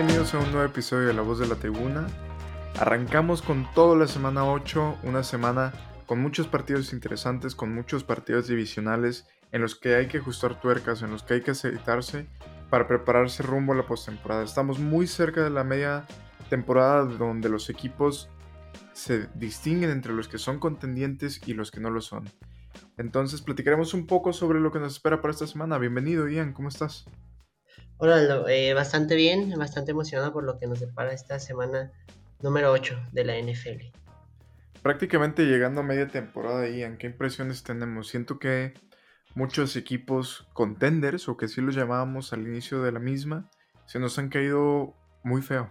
bienvenidos a un nuevo episodio de La Voz de la Tribuna. Arrancamos con toda la semana 8, una semana con muchos partidos interesantes, con muchos partidos divisionales en los que hay que ajustar tuercas, en los que hay que aceitarse para prepararse rumbo a la postemporada. Estamos muy cerca de la media temporada donde los equipos se distinguen entre los que son contendientes y los que no lo son. Entonces platicaremos un poco sobre lo que nos espera para esta semana. Bienvenido, Ian, ¿cómo estás? Hola, eh, bastante bien, bastante emocionado por lo que nos depara esta semana número 8 de la NFL. Prácticamente llegando a media temporada, Ian, ¿qué impresiones tenemos? Siento que muchos equipos contenders, o que sí los llamábamos al inicio de la misma, se nos han caído muy feo.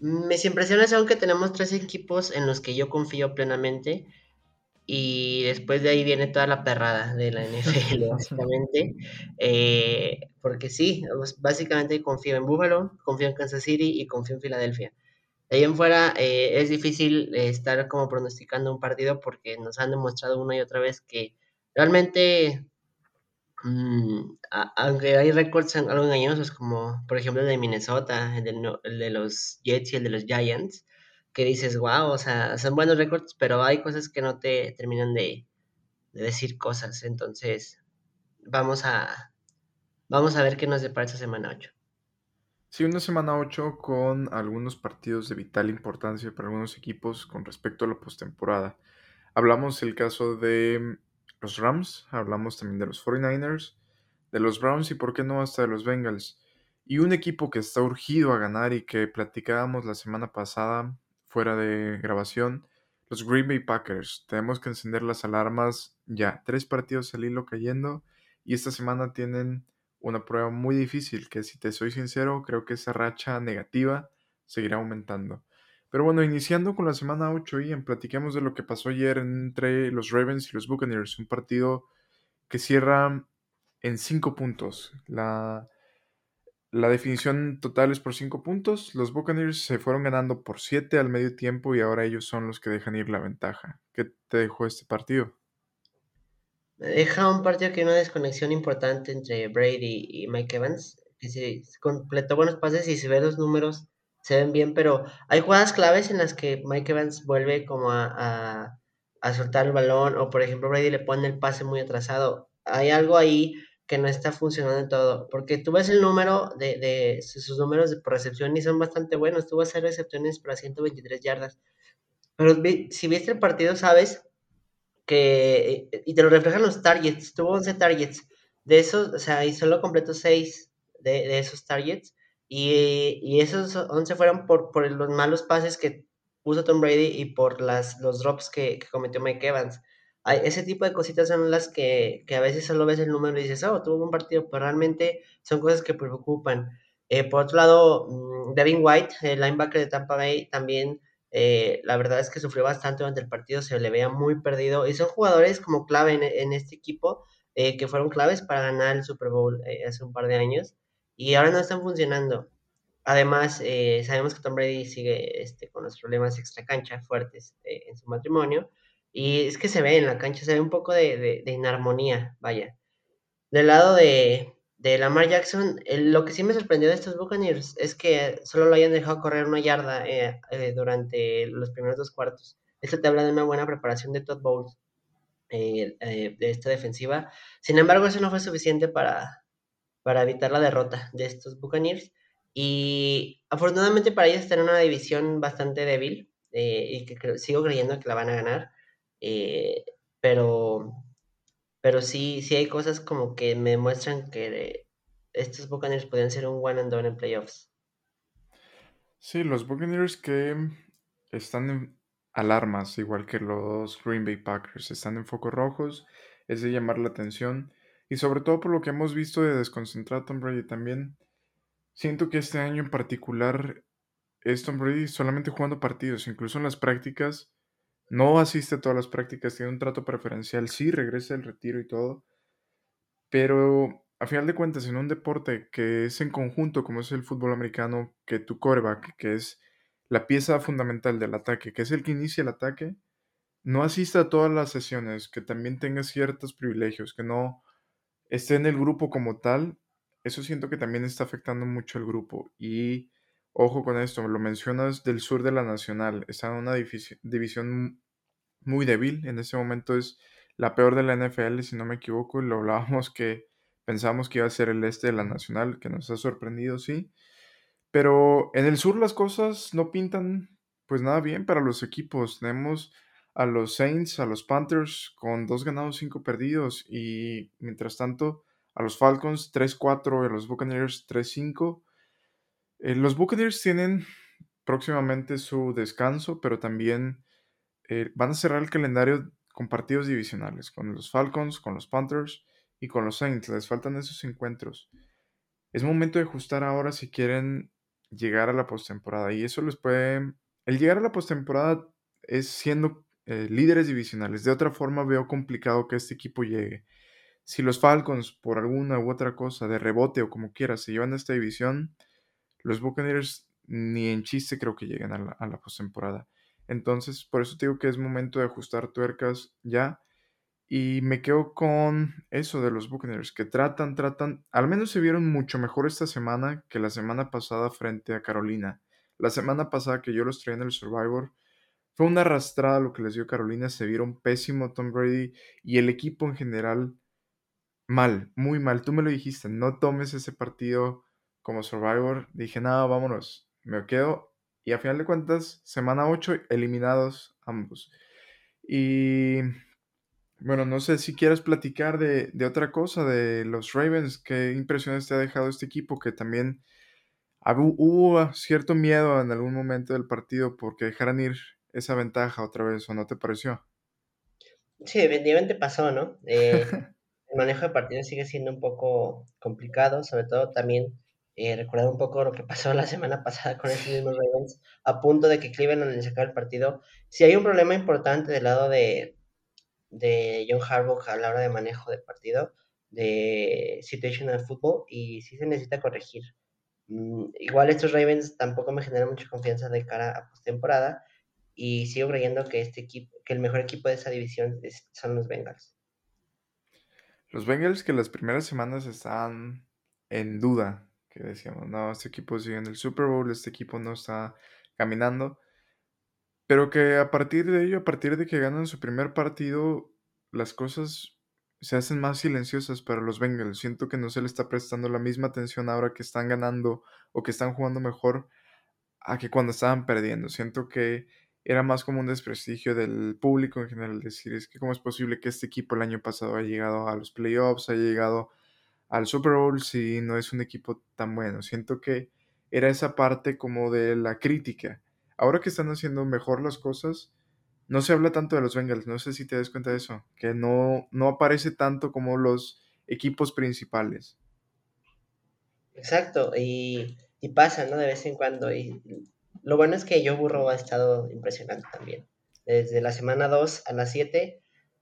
Mis impresiones son que tenemos tres equipos en los que yo confío plenamente y después de ahí viene toda la perrada de la NFL, básicamente. Eh, porque sí, pues, básicamente confío en Buffalo, confío en Kansas City y confío en Filadelfia. De ahí en fuera eh, es difícil eh, estar como pronosticando un partido porque nos han demostrado una y otra vez que realmente, mm, aunque hay récords algo engañosos, como por ejemplo el de Minnesota, el de los Jets y el de los Giants, que dices, wow, o sea, son buenos récords, pero hay cosas que no te terminan de, decir cosas. Entonces, vamos a, vamos a ver qué nos depara esta semana 8. Sí, una semana 8 con algunos partidos de vital importancia para algunos equipos con respecto a la postemporada. Hablamos el caso de los Rams, hablamos también de los 49ers, de los Browns y por qué no hasta de los Bengals. Y un equipo que está urgido a ganar y que platicábamos la semana pasada fuera de grabación, los Green Bay Packers. Tenemos que encender las alarmas ya. Tres partidos al hilo cayendo y esta semana tienen una prueba muy difícil que si te soy sincero creo que esa racha negativa seguirá aumentando. Pero bueno, iniciando con la semana 8 y en platiquemos de lo que pasó ayer entre los Ravens y los Buccaneers, un partido que cierra en cinco puntos. La, la definición total es por 5 puntos. Los Buccaneers se fueron ganando por 7 al medio tiempo y ahora ellos son los que dejan ir la ventaja. ¿Qué te dejó este partido? Me deja un partido que hay una desconexión importante entre Brady y Mike Evans. Que se completó buenos pases y se ve los números, se ven bien, pero hay jugadas claves en las que Mike Evans vuelve como a, a soltar el balón o por ejemplo Brady le pone el pase muy atrasado. Hay algo ahí que no está funcionando todo, porque tú ves el número de, de sus números de recepción y son bastante buenos, a hacer recepciones para 123 yardas, pero si viste el partido sabes que, y te lo reflejan los targets, tuvo 11 targets, de esos, o sea, y solo completó 6 de, de esos targets, y, y, esos 11 fueron por, por los malos pases que puso Tom Brady y por las, los drops que cometió Mike Evans ese tipo de cositas son las que, a veces solo ves el número y dices, oh, tuvo un partido, pero realmente son cosas que preocupan. Eh, por otro lado, mm, Devin White, el linebacker de Tampa Bay, también eh, la verdad es que sufrió bastante durante el partido, se le veía muy perdido y son jugadores como clave en, este equipo eh, que fueron claves para ganar el Super Bowl hace un par de años y ahora no están funcionando. Además, sabemos que Tom Brady sigue este, con los problemas extra cancha fuertes en su matrimonio y es que se ve en la cancha, se ve un poco de, inarmonía, vaya. Del lado de, de Lamar Jackson, lo que sí me sorprendió de estos Buccaneers es que solo lo hayan dejado correr una yarda eh, eh, durante los primeros dos cuartos. Esto te habla de una buena preparación de Todd Bowles eh, de esta defensiva. Sin embargo, eso no fue suficiente para, para evitar la derrota de estos Buccaneers. Y afortunadamente para ellos están en una división bastante débil y que sigo creyendo que la van a ganar. Eh, pero, pero sí, sí hay cosas como que me muestran que estos Buccaneers podrían ser un one and done en playoffs. Sí, los Buccaneers que están en alarmas, igual que los Green Bay Packers, están en focos rojos, es de llamar la atención. Y sobre todo por lo que hemos visto de desconcentrar Tom Brady también, siento que este año en particular es Tom Brady solamente jugando partidos, incluso en las prácticas no asiste a todas las prácticas, tiene un trato preferencial, sí, regresa del retiro y todo, pero a final de cuentas, en un deporte que es en conjunto, como es el fútbol americano, que tu coreback, que es la pieza fundamental del ataque, que es el que inicia el ataque, no asista a todas las sesiones, que también tenga ciertos privilegios, que no esté en el grupo como tal, eso siento que también está afectando mucho el grupo. Y ojo con esto, lo mencionas del sur de la Nacional, está en una división muy débil, en ese momento es la peor de la NFL, si no me equivoco, y lo hablábamos que pensamos que iba a ser el este de la Nacional, que nos ha sorprendido, sí. Pero en el sur las cosas no pintan pues nada bien para los equipos. Tenemos a los Saints, a los Panthers con dos ganados, cinco perdidos. Y mientras tanto, a los Falcons 3-4 y a los Buccaneers 3-5. Eh, los Buccaneers tienen próximamente su descanso, pero también eh, van a cerrar el calendario con partidos divisionales, con los Falcons, con los Panthers y con los Saints. Les faltan esos encuentros. Es momento de ajustar ahora si quieren llegar a la postemporada. Y eso les puede. El llegar a la postemporada es siendo eh, líderes divisionales. De otra forma, veo complicado que este equipo llegue. Si los Falcons, por alguna u otra cosa, de rebote o como quiera, se llevan a esta división, los Buccaneers ni en chiste creo que lleguen a la, postemporada. Entonces, por eso te digo que es momento de ajustar tuercas ya y me quedo con eso de los Buccaneers, que tratan, tratan, al menos se vieron mucho mejor esta semana que la semana pasada frente a Carolina. La semana pasada que yo los traía en el Survivor, fue una arrastrada lo que les dio Carolina, se vieron pésimo Tom Brady y el equipo en general mal, muy mal. Tú me lo dijiste, no tomes ese partido como Survivor. Dije, nada, vámonos, me quedo. Y a final de cuentas, semana 8, eliminados ambos. Y bueno, no sé si quieres platicar de, otra cosa, de los Ravens. ¿Qué impresiones te ha dejado este equipo? Que también hubo cierto miedo en algún momento del partido porque dejaran ir esa ventaja otra vez, ¿o no te pareció? Sí, definitivamente pasó, ¿no? Eh, el manejo de partido sigue siendo un poco complicado, sobre todo también eh, recordar un poco lo que pasó la semana pasada con estos mismos Ravens, a punto de que Cleveland le sacara el partido. Si hay un problema importante del lado de, de John Harbaugh a la hora de manejo de partido, de situational football, y sí se necesita corregir. Mm, igual estos Ravens tampoco me generan mucha confianza de cara a postemporada, y sigo creyendo que este equipo, que el mejor equipo de esa división son los Bengals. Los Bengals que las primeras semanas están en duda, decíamos, no, este equipo sigue en el Super Bowl, este equipo no está caminando. Pero que a partir de ello, a partir de que ganan su primer partido, las cosas se hacen más silenciosas para los Bengals. Siento que no se le está prestando la misma atención ahora que están ganando o que están jugando mejor a que cuando estaban perdiendo. Siento que era más como un desprestigio del público en general. Decir, es que cómo es posible que este equipo el año pasado haya llegado a los playoffs, haya llegado al Super Bowl si no es un equipo tan bueno. Siento que era esa parte como de la crítica ahora que están haciendo mejor las cosas, no se habla tanto de los Bengals, no sé si te das cuenta de eso, que no, no aparece tanto como los equipos principales. Exacto, y, pasa, ¿no? De vez en cuando. Y lo bueno es que Joe Burrow ha estado impresionante también. Desde la semana 2 a la 7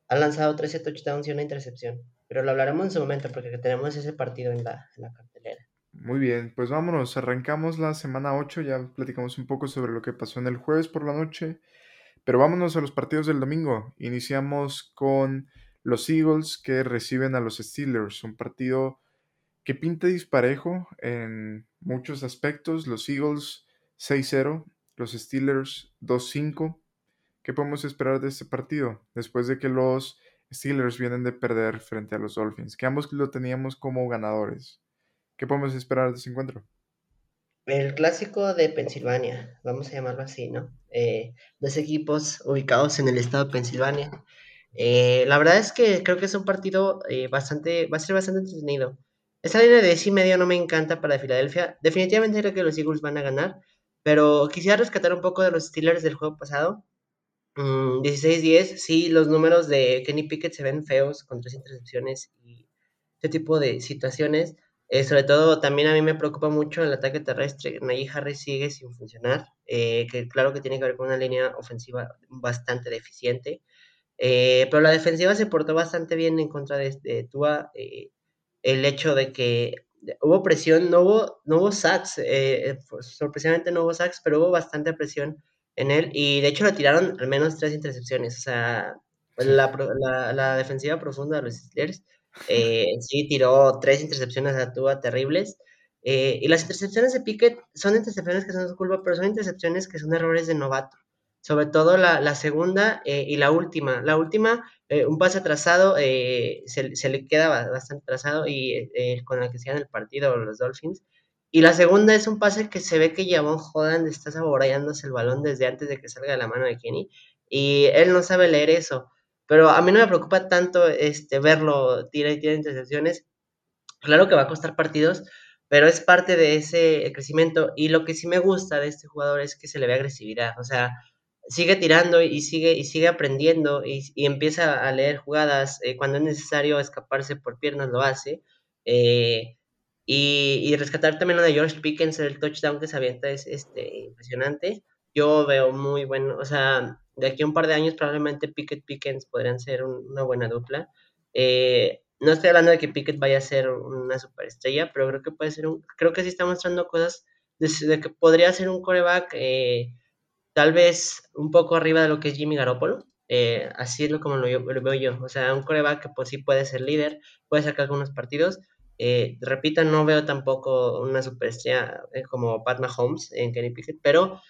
ha lanzado 13 touchdowns y una intercepción. Pero lo hablaremos en su momento porque tenemos ese partido en la, cartelera. Muy bien, pues vámonos, arrancamos la semana 8, ya platicamos un poco sobre lo que pasó en el jueves por la noche, pero vámonos a los partidos del domingo. Iniciamos con los Eagles que reciben a los Steelers, un partido que pinta disparejo en muchos aspectos. Los Eagles 6-0, los Steelers 2-5. ¿Qué podemos esperar de este partido después de que los Steelers vienen de perder frente a los Dolphins? Que ambos lo teníamos como ganadores. ¿Qué podemos esperar de ese encuentro? El clásico de Pensilvania, vamos a llamarlo así, ¿no? Eh, dos equipos ubicados en el estado de Pensilvania. Eh, la verdad es que creo que es un partido eh, bastante, va a ser bastante entretenido. Esta línea de 10 y medio no me encanta para Filadelfia. Definitivamente creo que los Eagles van a ganar, pero quisiera rescatar un poco de los Steelers del juego pasado. 16-10, mm, sí, los números de Kenny Pickett se ven feos con tres intercepciones y este tipo de situaciones. Eh, sobre todo, también a mí me preocupa mucho el ataque terrestre. Najee Harris sigue sin funcionar, eh, que claro que tiene que ver con una línea ofensiva bastante deficiente. Eh, pero la defensiva se portó bastante bien en contra de, Tua. el hecho de que hubo presión, no hubo, no hubo sacks, pues, sorpresivamente no hubo sacks, pero hubo bastante presión en él. Y de hecho le tiraron al menos tres intercepciones. O sea, la, la, la defensiva profunda de los Steelers Eh, sí, tiró tres intercepciones a Tua terribles. Eh, y las intercepciones de Pickett son intercepciones que son su culpa, pero son intercepciones que son errores de novato. Sobre todo la, la segunda eh, y la última. La última, eh, un pase atrasado, eh, se, se, le queda bastante atrasado y con el que se el partido los Dolphins. Y la segunda es un pase que se ve que Javon Holland está saboreándose el balón desde antes de que salga de la mano de Kenny. Y él no sabe leer eso. Pero a mí no me preocupa tanto este, verlo tira y tira intercepciones. Claro que va a costar partidos, pero es parte de ese crecimiento. Y lo que sí me gusta de este jugador es que se le ve agresividad. O sea, sigue tirando y sigue, y sigue aprendiendo y, y empieza a leer jugadas. Eh, cuando es necesario escaparse por piernas, lo hace. Eh, y, y, rescatar también lo de George Pickens, el touchdown que se avienta es este, impresionante. Yo veo muy bueno, o sea, de aquí a un par de años probablemente Pickett Pickens podrían ser un, una buena dupla. Eh, no estoy hablando de que Pickett vaya a ser una superestrella, pero creo que puede ser un, creo que sí está mostrando cosas de, que podría ser un coreback eh, tal vez un poco arriba de lo que es Jimmy Garoppolo. Eh, así es como lo, lo, veo yo. O sea, un coreback que pues sí puede ser líder, puede sacar algunos partidos. Eh, repito, no veo tampoco una superestrella eh, como Pat Mahomes en Kenny Pickett, pero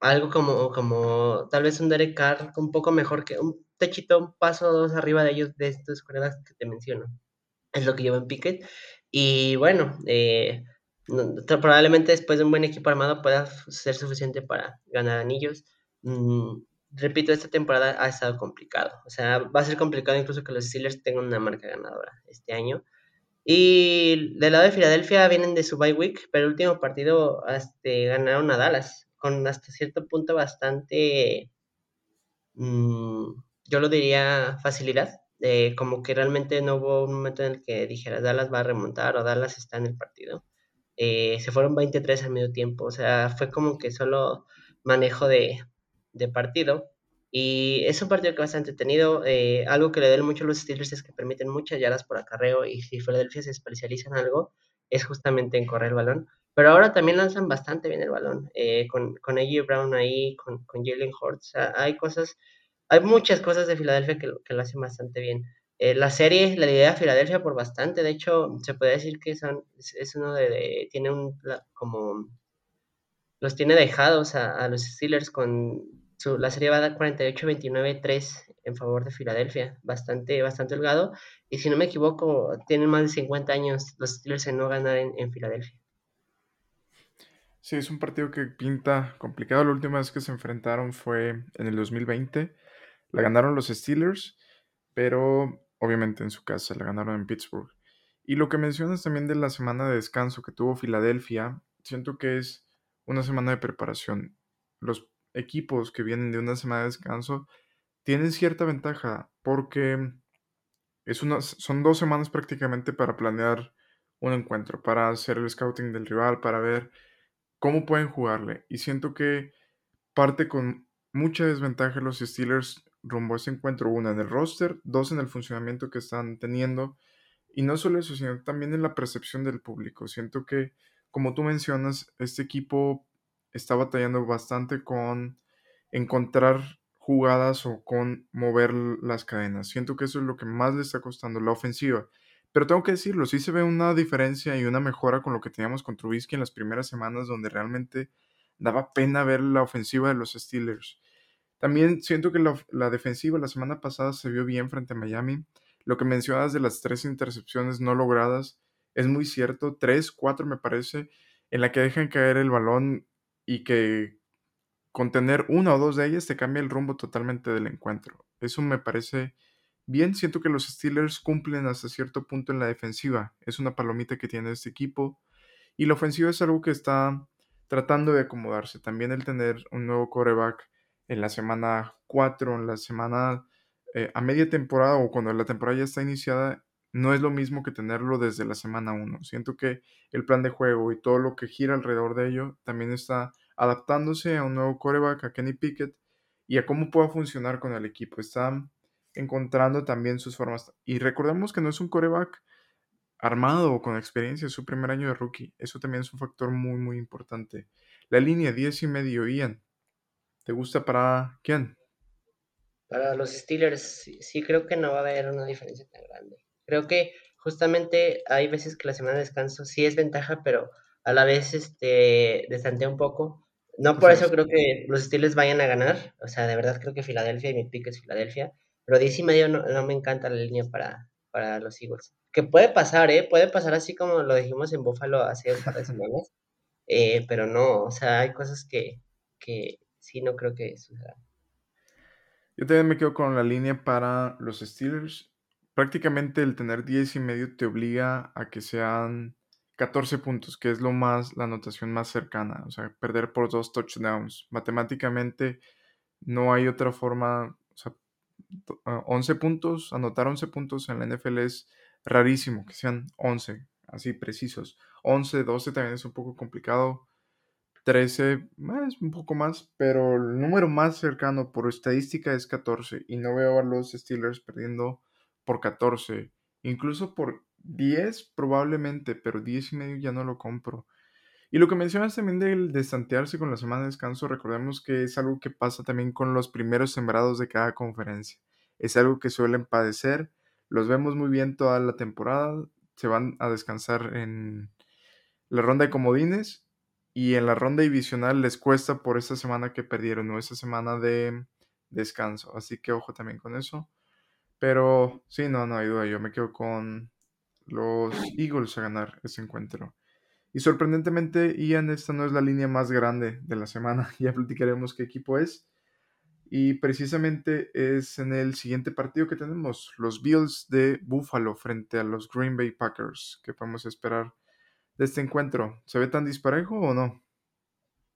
algo como, como tal vez un Derek Carr un poco mejor que un techito, un paso dos arriba de ellos, de estos corebacks que te menciono. Es lo que llevo en Pickett. Y bueno, eh, probablemente después de un buen equipo armado pueda ser suficiente para ganar anillos. Mm, repito, esta temporada ha estado complicado. O sea, va a ser complicado incluso que los Steelers tengan una marca ganadora este año. Y del lado de Filadelfia vienen de su bye week, pero el último partido este, ganaron a Dallas con hasta cierto punto bastante, mmm, yo lo diría, facilidad. Como que realmente no hubo un momento en el que dijeras Dallas va a remontar o Dallas está en el partido. Eh, se fueron 23 al medio tiempo, o sea, fue como que solo manejo de, de partido. Y es un partido que va a estar entretenido. Eh, algo que le den mucho a los Steelers es que permiten muchas yardas por acarreo y si Philadelphia se especializa en algo, es justamente en correr el balón. Pero ahora también lanzan bastante bien el balón. Eh, con, con AJ Brown ahí, con, con Jalen. O sea, hay cosas, hay muchas cosas de Filadelfia que, que, lo hacen bastante bien. Eh, la serie la idea de Filadelfia por bastante. De hecho, se puede decir que son, es uno de, de tiene un, como, los tiene dejados a, a los Steelers con la serie va a dar 48-29-3 en favor de Filadelfia, bastante, bastante holgado. Y si no me equivoco, tienen más de 50 años los Steelers en no ganar en, en Filadelfia. Sí, es un partido que pinta complicado. La última vez que se enfrentaron fue en el 2020. La ganaron los Steelers, pero obviamente en su casa, la ganaron en Pittsburgh. Y lo que mencionas también de la semana de descanso que tuvo Filadelfia, siento que es una semana de preparación. Los equipos que vienen de una semana de descanso tienen cierta ventaja porque es son dos semanas prácticamente para planear un encuentro, para hacer el scouting del rival, para ver cómo pueden jugarle. Y siento que parte con mucha desventaja los Steelers rumbo a ese encuentro, una en el roster, dos en el funcionamiento que están teniendo. Y no solo eso, sino también en la percepción del público. Siento que, como tú mencionas, este equipo está batallando bastante con encontrar jugadas o con mover las cadenas. Siento que eso es lo que más le está costando, la ofensiva. Pero tengo que decirlo, sí se ve una diferencia y una mejora con lo que teníamos con Trubisky en las primeras semanas, donde realmente daba pena ver la ofensiva de los Steelers. También siento que la, la, defensiva la semana pasada se vio bien frente a Miami. Lo que mencionas de las tres intercepciones no logradas es muy cierto. Tres, cuatro me parece, en la que dejan caer el balón y que con tener una o dos de ellas te cambia el rumbo totalmente del encuentro. Eso me parece bien. Siento que los Steelers cumplen hasta cierto punto en la defensiva. Es una palomita que tiene este equipo. Y la ofensiva es algo que está tratando de acomodarse. También el tener un nuevo coreback en la semana 4, en la semana eh, a media temporada o cuando la temporada ya está iniciada, no es lo mismo que tenerlo desde la semana 1. Siento que el plan de juego y todo lo que gira alrededor de ello también está adaptándose a un nuevo coreback, a Kenny Pickett, y a cómo pueda funcionar con el equipo. Está encontrando también sus formas. Y recordemos que no es un coreback armado o con experiencia, es su primer año de rookie. Eso también es un factor muy, muy importante. La línea 10 y medio, Ian. ¿Te gusta para quién? Para los Steelers, sí, sí, creo que no va a haber una diferencia tan grande. Creo que justamente hay veces que la semana de descanso sí es ventaja, pero a la vez este, destantea un poco. No por eso es. creo que los Steelers vayan a ganar. O sea, de verdad creo que Filadelfia y mi pick es Filadelfia. Pero 10 y medio no, no me encanta la línea para, para los Eagles. Que puede pasar, ¿eh? Puede pasar así como lo dijimos en Buffalo hace un par de semanas. Eh, pero no, o sea, hay cosas que, que sí no creo que suceda. Yo también me quedo con la línea para los Steelers. Prácticamente el tener 10 y medio te obliga a que sean 14 puntos, que es lo más, la anotación más cercana. O sea, perder por dos touchdowns. Matemáticamente no hay otra forma. O sea, 11 puntos, anotar 11 puntos en la NFL es rarísimo, que sean 11, así precisos. 11, 12 también es un poco complicado. 13 es un poco más, pero el número más cercano por estadística es 14 y no veo a los Steelers perdiendo por 14, incluso por 10 probablemente, pero 10 y medio ya no lo compro. Y lo que mencionas también del destantearse con la semana de descanso, recordemos que es algo que pasa también con los primeros sembrados de cada conferencia. Es algo que suelen padecer, los vemos muy bien toda la temporada, se van a descansar en la ronda de comodines y en la ronda divisional les cuesta por esta semana que perdieron o esta semana de descanso. Así que ojo también con eso. Pero sí, no, no hay duda. Yo me quedo con los Eagles a ganar ese encuentro. Y sorprendentemente, Ian, esta no es la línea más grande de la semana. Ya platicaremos qué equipo es. Y precisamente es en el siguiente partido que tenemos, los Bills de Buffalo frente a los Green Bay Packers. ¿Qué podemos esperar de este encuentro? ¿Se ve tan disparejo o no?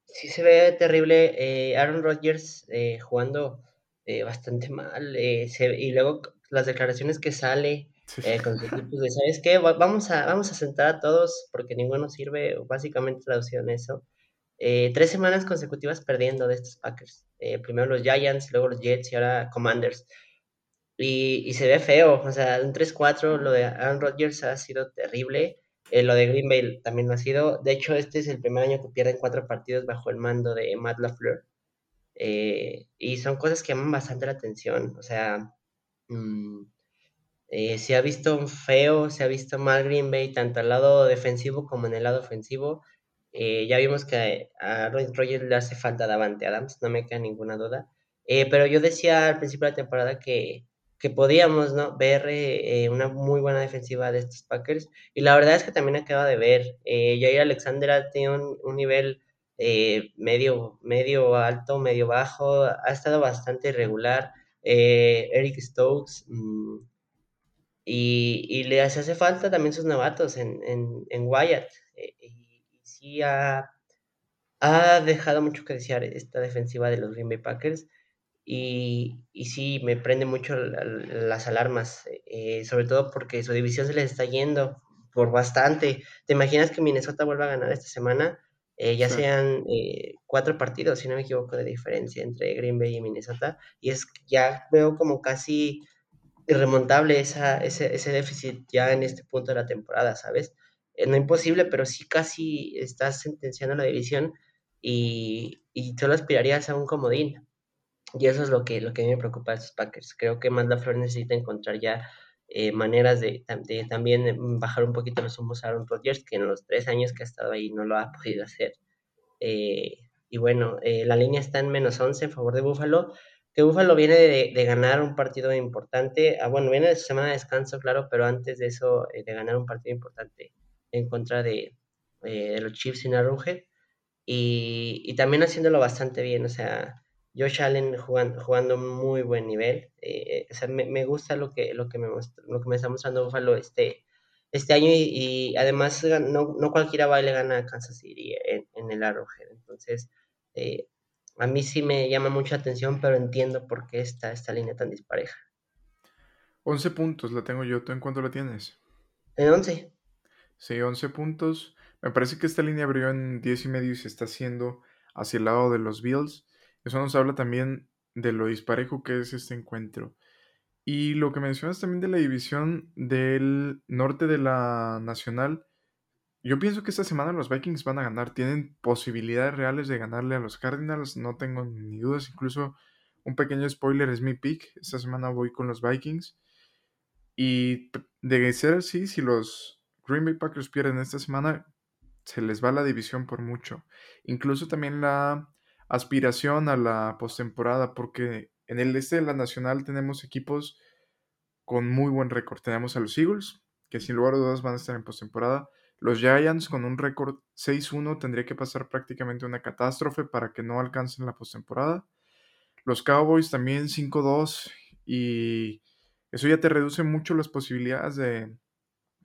Sí se ve terrible. eh, Aaron Rodgers eh, jugando eh, bastante mal. eh, se- y luego las declaraciones que sale eh, con su equipo de, ¿sabes qué? Va- Vamos a, vamos a sentar a todos porque ninguno sirve, básicamente traducido en eso. Tres semanas consecutivas perdiendo de estos Packers. Primero los Giants, luego los Jets y ahora Commanders. Y, y se ve feo, o sea, un 3-4, lo de Aaron Rodgers ha sido terrible. eh, lo de Green Bay también lo ha sido. De hecho, este es el primer año que pierden cuatro partidos bajo el mando de Matt LaFleur. Eh, y son cosas que llaman bastante la atención. O sea, mm, eh, se ha visto feo, se ha visto mal Green Bay, tanto al lado defensivo como en el lado ofensivo. Eh, ya vimos que a Aaron Rodgers le hace falta Davante Adams, no me queda ninguna duda. Eh, pero yo decía al principio de la temporada que, que podíamos ¿no? ver una muy buena defensiva de estos Packers. Y la verdad es que también acaba de ver. Jair Alexander ha tenido un nivel eh, medio, medio alto, medio bajo, ha estado bastante irregular. Eh, Eric Stokes. mmm, y, y les hace falta también sus novatos en, en, en Wyatt. Eh, y, sí ha, ha dejado mucho que desear esta defensiva de los Green Bay Packers. Y, y sí, me prende mucho la- las alarmas, eh, sobre todo porque su división se les está yendo por bastante. ¿Te imaginas que Minnesota vuelva a ganar esta semana? Eh, ya Sí. sean eh, cuatro partidos, si no me equivoco, de diferencia entre Green Bay y Minnesota. Y es ya veo como casi irremontable esa, ese, ese déficit ya en este punto de la temporada, ¿sabes? Eh, no imposible, pero sí casi estás sentenciando la división y, y solo aspirarías a un comodín. Y eso es lo que, lo que a mí me preocupa de estos Packers. Creo que Matt LaFleur necesita encontrar ya eh, maneras de, de, también bajar un poquito los humos a Aaron Rodgers, que en los tres años que ha estado ahí no lo ha podido hacer. Eh, y bueno, eh, la línea está en menos 11 en favor de Buffalo, que Buffalo viene de, de ganar un partido importante, ah, bueno, viene de semana de descanso, claro, pero antes de eso, eh, de ganar un partido importante en contra de, eh, de los Chiefs en Arrowhead, y, y, también haciéndolo bastante bien, o sea, Josh Allen jugando, jugando muy buen nivel, eh, o sea, me, me, gusta lo que, lo, que me lo que me está mostrando Buffalo este, este año y, y además no, no, cualquiera va y le gana a Kansas City en, en el Arrowhead. Entonces, eh, a mí sí me llama mucha atención, pero entiendo por qué está esta línea tan dispareja. 11 puntos la tengo yo. ¿Tú en cuánto la tienes? En 11. Sí, 11 puntos. Me parece que esta línea abrió en 10 y medio y se está haciendo hacia el lado de los Bills. Eso nos habla también de lo disparejo que es este encuentro. Y lo que mencionas también de la división del norte de la Nacional, yo pienso que esta semana los Vikings van a ganar. Tienen posibilidades reales de ganarle a los Cardinals, no tengo ni dudas. Incluso un pequeño spoiler es mi pick. Esta semana voy con los Vikings. Y de ser así, si los Green Bay Packers pierden esta semana, se les va la división por mucho. Incluso también la aspiración a la postemporada, porque en el este de la Nacional tenemos equipos con muy buen récord. Tenemos a los Eagles, que sin lugar a dudas van a estar en postemporada. Los Giants con un récord 6-1 tendría que pasar prácticamente una catástrofe para que no alcancen la postemporada. Los Cowboys también 5-2 y eso ya te reduce mucho las posibilidades de,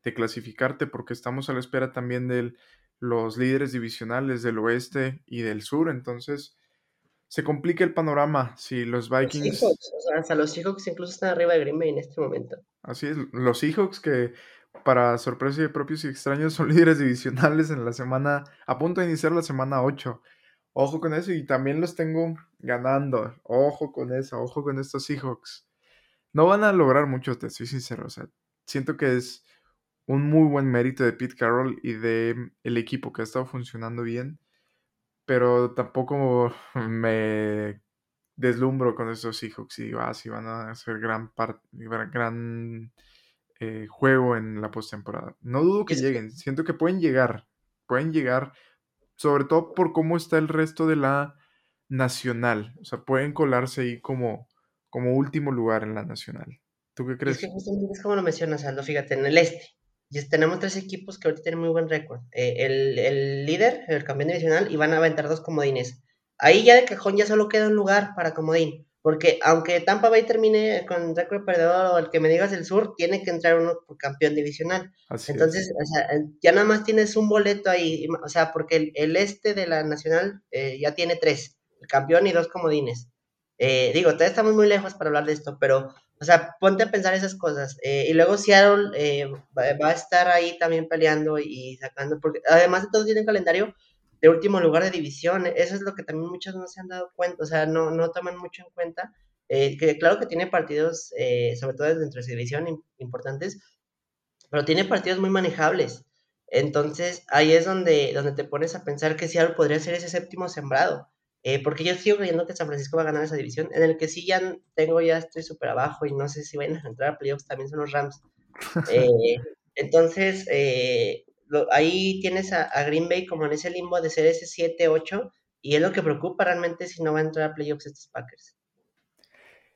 de clasificarte porque estamos a la espera también de los líderes divisionales del oeste y del sur. Entonces se complica el panorama si los Vikings... Los Seahawks, o sea, hasta los Seahawks incluso están arriba de Green Bay en este momento. Así es, los Seahawks que para sorpresa de propios y extraños son líderes divisionales en la semana, a punto de iniciar la semana 8. Ojo con eso y también los tengo ganando. Ojo con eso, ojo con estos Seahawks. No van a lograr mucho, te soy sincero. O sea, siento que es un muy buen mérito de Pete Carroll y de el equipo que ha estado funcionando bien. Pero tampoco me deslumbro con estos Seahawks y digo, ah, sí, van a hacer gran, parte gran eh, juego en la postemporada. No dudo que lleguen, siento que pueden llegar, pueden llegar sobre todo por cómo está el resto de la nacional. O sea, pueden colarse ahí como, como último lugar en la nacional. ¿Tú qué crees? Es que justamente es como lo mencionas, Aldo, fíjate, en el este. Tenemos tres equipos que ahorita tienen muy buen récord. Eh, el, el, líder, el campeón divisional, y van a aventar dos comodines. Ahí ya de cajón ya solo queda un lugar para comodín. Porque aunque Tampa Bay termine con récord perdedor o el que me digas el sur, tiene que entrar uno por campeón divisional. Entonces, o sea, ya nada más tienes un boleto ahí, o sea, porque el, este de la nacional eh, ya tiene tres, el campeón y dos comodines. Eh, digo, todavía estamos muy lejos para hablar de esto, pero, o sea, ponte a pensar esas cosas. Eh, y luego Seattle va, a estar ahí también peleando y sacando, porque además de todo tiene calendario de último lugar de división. Eso es lo que también muchos no se han dado cuenta, o sea, no, no toman mucho en cuenta. Eh, que claro que tiene partidos, eh, sobre todo dentro de su división, importantes, pero tiene partidos muy manejables. Entonces, ahí es donde, donde te pones a pensar que Seattle podría ser ese séptimo sembrado. Eh, porque yo sigo creyendo que San Francisco va a ganar esa división, en el que sí ya tengo, ya estoy súper abajo y no sé si van a entrar a playoffs, también son los Rams. entonces, ahí tienes a, Green Bay como en ese limbo de ser ese 7-8 y es lo que preocupa realmente si no va a entrar a playoffs estos Packers.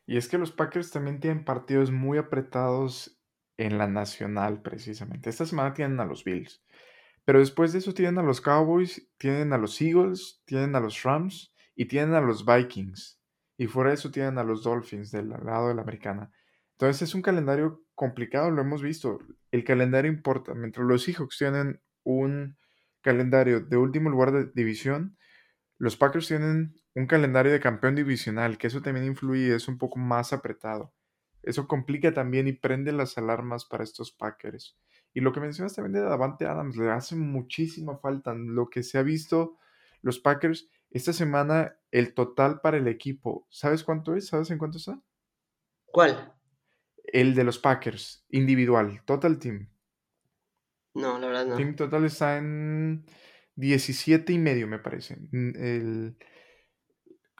Y es que los Packers también tienen partidos muy apretados en la nacional precisamente. Esta semana tienen a los Bills. Pero después de eso tienen a los Cowboys, tienen a los Eagles, tienen a los Rams y tienen a los Vikings. Y fuera de eso tienen a los Dolphins del lado de la americana. Entonces es un calendario complicado, lo hemos visto. El calendario importa. Mientras los Seahawks tienen un calendario de último lugar de división, los Packers tienen un calendario de campeón divisional, que eso también influye es un poco más apretado. Eso complica también y prende las alarmas para estos Packers. Y lo que mencionas también de Davante Adams, le hace muchísima falta. Lo que se ha visto, los Packers, esta semana, el total para el equipo, ¿sabes cuánto es? ¿Sabes en cuánto está? ¿Cuál? El de los Packers, individual, Total Team. No, la verdad no. Team Total está en 17 y medio, me parece. El,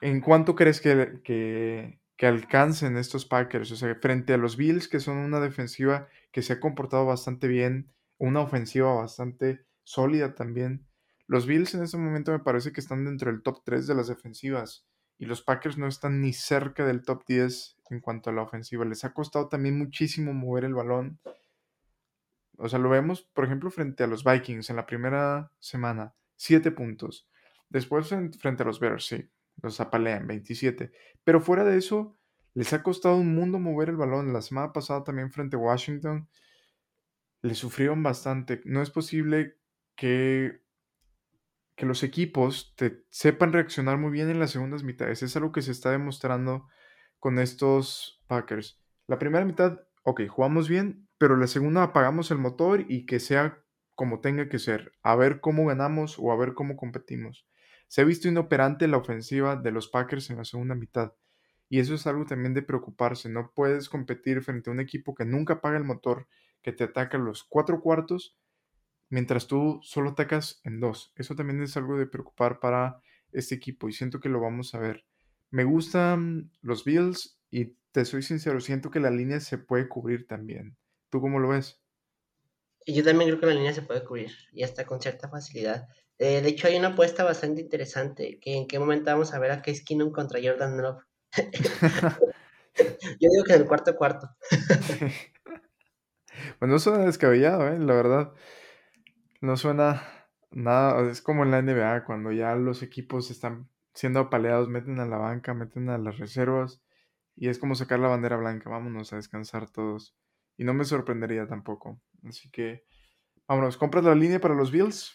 ¿En cuánto crees que, que, que, alcancen estos Packers? O sea, frente a los Bills, que son una defensiva que se ha comportado bastante bien, una ofensiva bastante sólida también. Los Bills en este momento me parece que están dentro del top 3 de las defensivas y los Packers no están ni cerca del top 10 en cuanto a la ofensiva. Les ha costado también muchísimo mover el balón. O sea, lo vemos, por ejemplo, frente a los Vikings en la primera semana, 7 puntos. Después frente a los Bears, sí, los apalean, 27. Pero fuera de eso, les ha costado un mundo mover el balón. La semana pasada también frente a Washington, le sufrieron bastante. No es posible que que los equipos te sepan reaccionar muy bien en las segundas mitades. Es algo que se está demostrando con estos Packers. La primera mitad, ok, jugamos bien, pero la segunda apagamos el motor y que sea como tenga que ser. A ver cómo ganamos o a ver cómo competimos. Se ha visto inoperante la ofensiva de los Packers en la segunda mitad. Y eso es algo también de preocuparse. No puedes competir frente a un equipo que nunca apaga el motor, que te ataca los cuatro cuartos mientras tú solo atacas en dos. Eso también es algo de preocupar para este equipo y siento que lo vamos a ver. Me gustan los Bills y te soy sincero, siento que la línea se puede cubrir también. ¿Tú cómo lo ves? Yo también creo que la línea se puede cubrir y hasta con cierta facilidad. Eh, de hecho, hay una apuesta bastante interesante, que en qué momento vamos a ver a Case Keenum contra Jordan Love. yo digo que en el cuarto cuarto. pues no suena descabellado, ¿eh? la verdad. No suena nada, es como en la NBA, cuando ya los equipos están siendo apaleados, meten a la banca, meten a las reservas, y es como sacar la bandera blanca, vámonos a descansar todos. Y no me sorprendería tampoco. Así que, vámonos, ¿compras la línea para los Bills?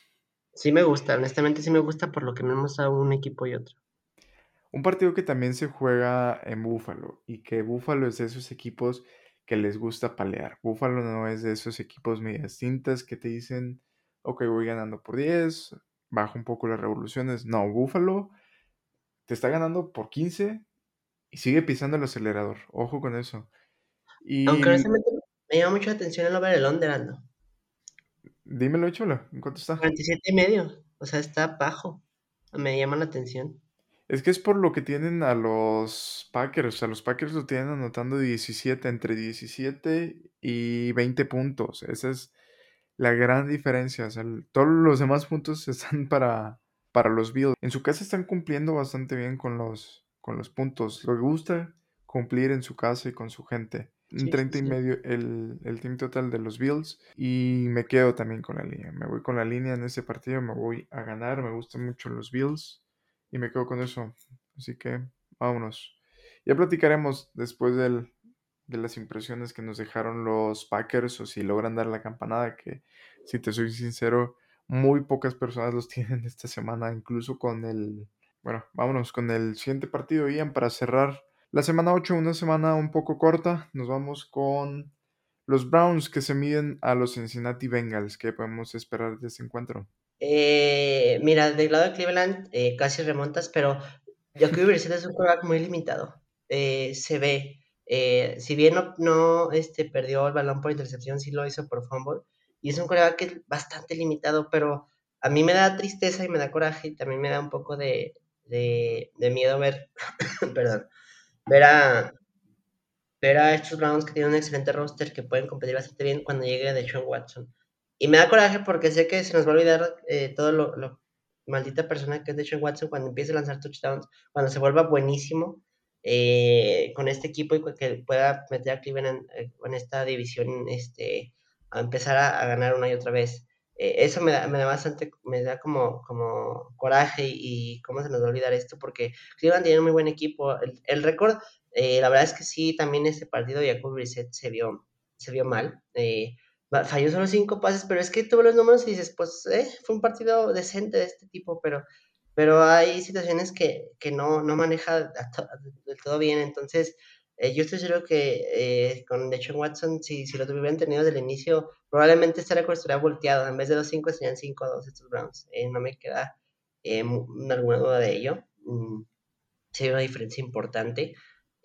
Sí me gusta, honestamente sí me gusta por lo que hemos dado un equipo y otro. Un partido que también se juega en Búfalo y que Búfalo es de esos equipos que les gusta palear. Búfalo no es de esos equipos medias tintas que te dicen, ok, voy ganando por 10, bajo un poco las revoluciones. No, Búfalo te está ganando por 15 y sigue pisando el acelerador. Ojo con eso. Y... Aunque honestamente me llama mucho la atención el over el under. Dímelo, Chola, ¿en cuánto está? 47 y medio, o sea, está bajo. Me llama la atención. Es que es por lo que tienen a los Packers. A los Packers lo tienen anotando 17, entre 17 y 20 puntos. Esa es la gran diferencia. O sea, todos los demás puntos están para, para los Bills. En su casa están cumpliendo bastante bien con los, con los puntos. Le gusta cumplir en su casa y con su gente. Un 30 y medio el, el team total de los Bills. Y me quedo también con la línea. Me voy con la línea en ese partido. Me voy a ganar. Me gustan mucho los Bills y me quedo con eso. Así que vámonos. Ya platicaremos después del, de las impresiones que nos dejaron los Packers o si logran dar la campanada, que si te soy sincero, muy pocas personas los tienen esta semana, incluso con el... Bueno, vámonos con el siguiente partido, Ian, para cerrar la semana 8, una semana un poco corta. Nos vamos con los Browns que se miden a los Cincinnati Bengals. ¿Qué podemos esperar de este encuentro? Eh, mira, del lado de Cleveland eh, casi remontas, pero Jacoby Brissett es un quarterback muy limitado. Eh, se ve, eh, si bien no, no este, perdió el balón por intercepción, sí lo hizo por fumble. Y es un quarterback que es bastante limitado, pero a mí me da tristeza y me da coraje y también me da un poco de, de, miedo ver, perdón, ver a, ver a estos Browns que tienen un excelente roster que pueden competir bastante bien cuando llegue de Sean Watson. Y me da coraje porque sé que se nos va a olvidar eh, todo lo, maldita persona que es de Sean Watson cuando empiece a lanzar touchdowns, cuando se vuelva buenísimo eh, con este equipo y que pueda meter a Cleveland en, en esta división, este, a empezar a, a, ganar una y otra vez. Eh, eso me da, me da bastante, me da como, como coraje y, y, cómo se nos va a olvidar esto porque Cleveland tiene un muy buen equipo. El, el récord, eh, la verdad es que sí, también este partido Jacob Brissett se vio, se vio mal. Eh, falló solo cinco pases, pero es que tuvo los números y dices, pues eh, fue un partido decente de este tipo, pero, pero hay situaciones que, que no, no maneja del todo bien, entonces eh, yo estoy seguro que eh, con Deshaun Watson, si, si lo tuvieran tenido desde el inicio, probablemente este récord estaría volteado, en vez de los cinco serían 5-2 estos Browns, eh, no me queda alguna duda de ello, mm, sería una diferencia importante,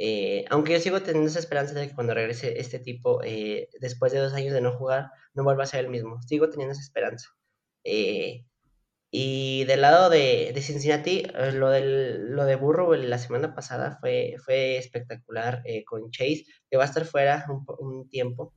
eh, aunque yo sigo teniendo esa esperanza de que cuando regrese este tipo, eh, después de dos años de no jugar, no vuelva a ser el mismo. Sigo teniendo esa esperanza. Eh, y del lado de, de Cincinnati, eh, lo, del, lo de Burrow la semana pasada fue, fue espectacular con Chase, que va a estar fuera un, un tiempo.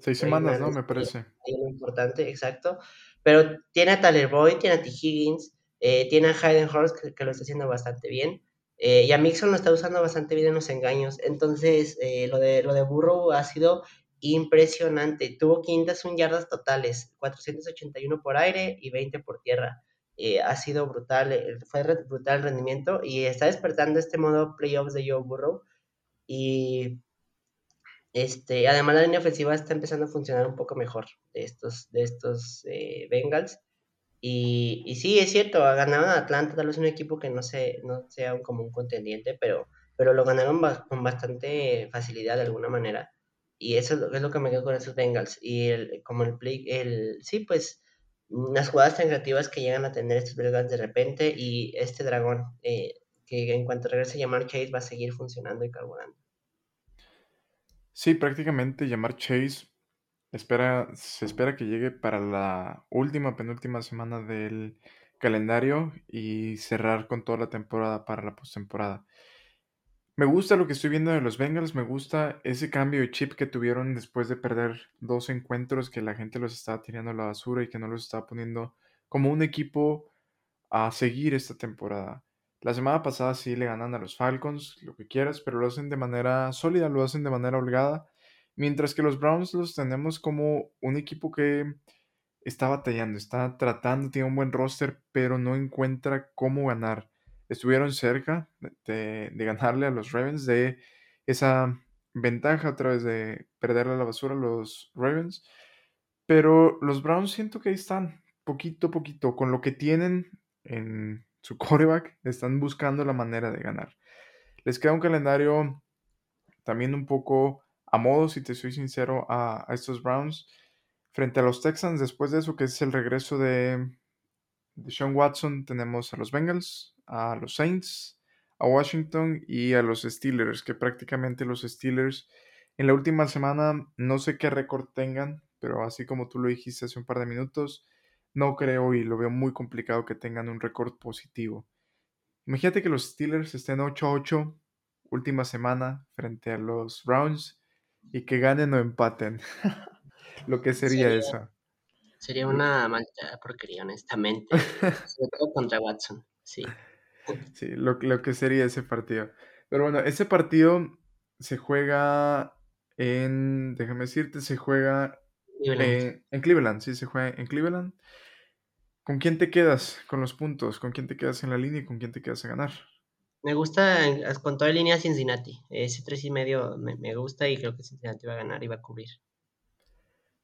Seis semanas, ¿no? Me parece. Importante, exacto. Pero tiene a Tyler Boyd, tiene a T. Higgins, tiene a Hayden Horst, que, que lo está haciendo bastante bien. Eh, y a Mixon lo está usando bastante bien en los engaños. Entonces, eh, lo, de, lo de Burrow ha sido impresionante. Tuvo 501 yardas totales, 481 por aire y 20 por tierra. Eh, ha sido brutal, eh, fue brutal el rendimiento y está despertando este modo playoffs de Joe Burrow. Y este, además la línea ofensiva está empezando a funcionar un poco mejor de estos, de estos Bengals. Y, y, sí, es cierto, ganaron a Atlanta, tal vez un equipo que no, se, no sea como un contendiente, pero, pero lo ganaron ba con bastante facilidad de alguna manera. Y eso es lo, es lo que me quedo con esos Bengals. Y el, como el play, el, sí, pues las jugadas tan creativas que llegan a tener estos Bengals de repente y este dragón eh, que en cuanto regrese a llamar Chase va a seguir funcionando y carburando. Sí, prácticamente llamar Chase Espera, se espera que llegue para la última, penúltima semana del calendario y cerrar con toda la temporada para la postemporada. Me gusta lo que estoy viendo de los Bengals, me gusta ese cambio de chip que tuvieron después de perder dos encuentros que la gente los estaba tirando a la basura y que no los estaba poniendo como un equipo a seguir esta temporada. La semana pasada sí le ganan a los Falcons, lo que quieras, pero lo hacen de manera sólida, lo hacen de manera holgada, mientras que los Browns los tenemos como un equipo que está batallando, está tratando, tiene un buen roster, pero no encuentra cómo ganar. Estuvieron cerca de, ganarle a los Ravens de esa ventaja a través de perderle a la basura a los Ravens. Pero los Browns siento que ahí están, poquito a poquito, con lo que tienen en su quarterback, están buscando la manera de ganar. Les queda un calendario también un poco a modo, si te soy sincero, a estos Browns Frente a los Texans, después de eso, que es el regreso de, Sean Watson, tenemos a los Bengals, a los Saints, a Washington y a los Steelers, que prácticamente los Steelers en la última semana no sé qué récord tengan, pero así como tú lo dijiste hace un par de minutos, no creo y lo veo muy complicado que tengan un récord positivo. Imagínate que los Steelers estén 8-8 última semana frente a los Browns y que ganen o empaten. lo que sería, eso. Sería una malta porquería, honestamente. sobre todo contra Watson, sí. Sí, lo, lo, que sería ese partido. Pero bueno, ese partido se juega en, déjame decirte, se juega en Cleveland, sí, se juega en Cleveland. ¿Con quién te quedas con los puntos? ¿Con quién te quedas en la línea y con quién te quedas a ganar? Me gusta con toda línea Cincinnati. Ese tres y medio me, me gusta y creo que Cincinnati va a ganar y va a cubrir.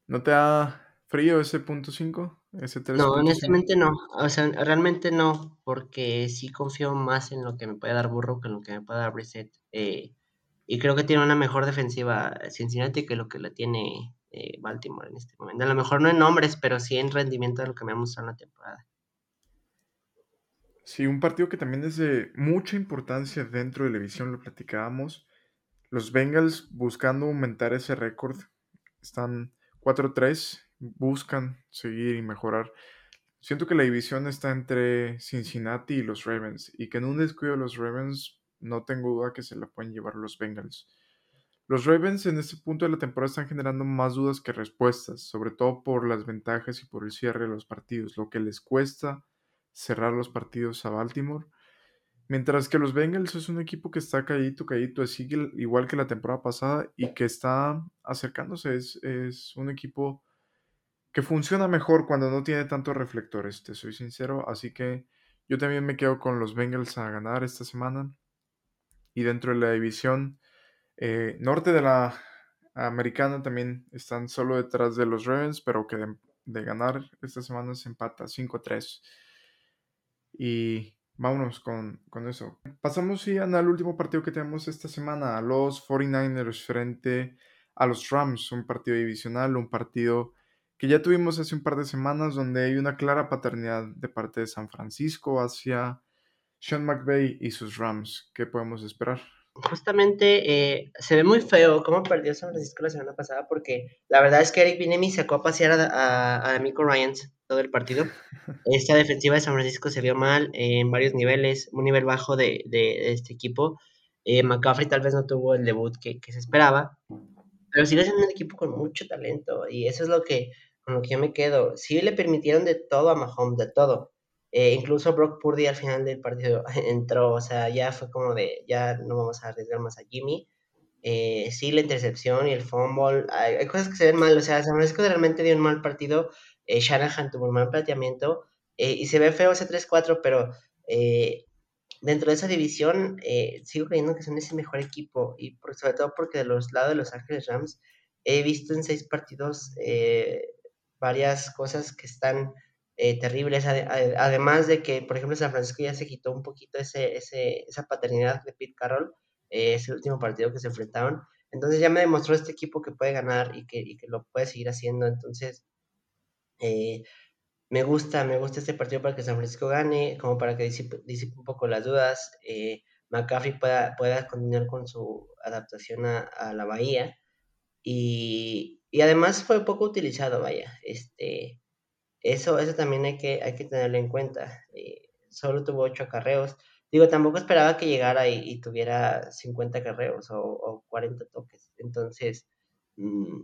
¿No te da frío ese punto 5? Ese No, honestamente no. O sea, realmente no, porque sí confío más en lo que me puede dar Burro que en lo que me puede dar Reset. Eh, y creo que tiene una mejor defensiva Cincinnati que lo que la tiene eh, Baltimore en este momento. A lo mejor no en nombres, pero sí en rendimiento de lo que me ha mostrado en la temporada. Sí, un partido que también es de mucha importancia dentro de la división, lo platicábamos. Los Bengals buscando aumentar ese récord están 4-3 buscan seguir y mejorar. Siento que la división está entre Cincinnati y los Ravens y que en un descuido de los Ravens no tengo duda que se la pueden llevar los Bengals. Los Ravens en este punto de la temporada están generando más dudas que respuestas, sobre todo por las ventajas y por el cierre de los partidos, lo que les cuesta cerrar los partidos a Baltimore Mientras que los Bengals es un equipo que está caído, caído, así igual que la temporada pasada y que está acercándose. Es, un equipo que funciona mejor cuando no tiene tantos reflectores, te soy sincero. Así que yo también me quedo con los Bengals a ganar esta semana. Y dentro de la división eh, norte de la americana también están solo detrás de los Ravens, pero que de, ganar esta semana se empata 5-3. Y vámonos con, eso. Pasamos ya al último partido que tenemos esta semana, a los 49ers frente a los Rams, un partido divisional, un partido que ya tuvimos hace un par de semanas donde hay una clara paternidad de parte de San Francisco hacia Sean McVay y sus Rams. ¿Qué podemos esperar? Justamente eh, se ve muy feo cómo perdió San Francisco la semana pasada porque la verdad es que Eric Binemi sacó a pasear a, a, Miko Ryans todo el partido. Esta defensiva de San Francisco se vio mal en varios niveles, un nivel bajo de, de, este equipo. Eh, McCaffrey tal vez no tuvo el debut que, que se esperaba, pero sigue siendo un equipo con mucho talento y eso es lo que, con lo que yo me quedo. Sí le permitieron de todo a Mahomes, de todo. Eh, incluso Brock Purdy al final del partido entró, o sea, ya fue como de, ya no vamos a arriesgar más a Jimmy. Eh, sí, la intercepción y el fumble, hay, cosas que se ven mal, o sea, San Francisco realmente dio un mal partido, eh, Shanahan tuvo un mal planteamiento y se ve feo ese 3-4, pero dentro de esa división sigo creyendo que son ese mejor equipo y sobre todo porque de los lados de Los Ángeles Rams he visto en seis partidos varias cosas que están terribles, además de que, por ejemplo, San Francisco ya se quitó un poquito ese, ese, esa paternidad de Pete Carroll, ese último partido que se enfrentaron. Entonces ya me demostró este equipo que puede ganar y que, y que lo puede seguir haciendo. Entonces, eh, me gusta, me gusta este partido para que San Francisco gane, como para que disipe, un poco las dudas, eh, McCaffrey pueda, pueda continuar con su adaptación a, a la Bahía. Y, y, además fue poco utilizado, vaya. Este, eso, eso también hay que, hay que tenerlo en cuenta. Eh, solo tuvo ocho acarreos. Digo, tampoco esperaba que llegara y, tuviera 50 carreros o, 40 toques. Entonces, mm,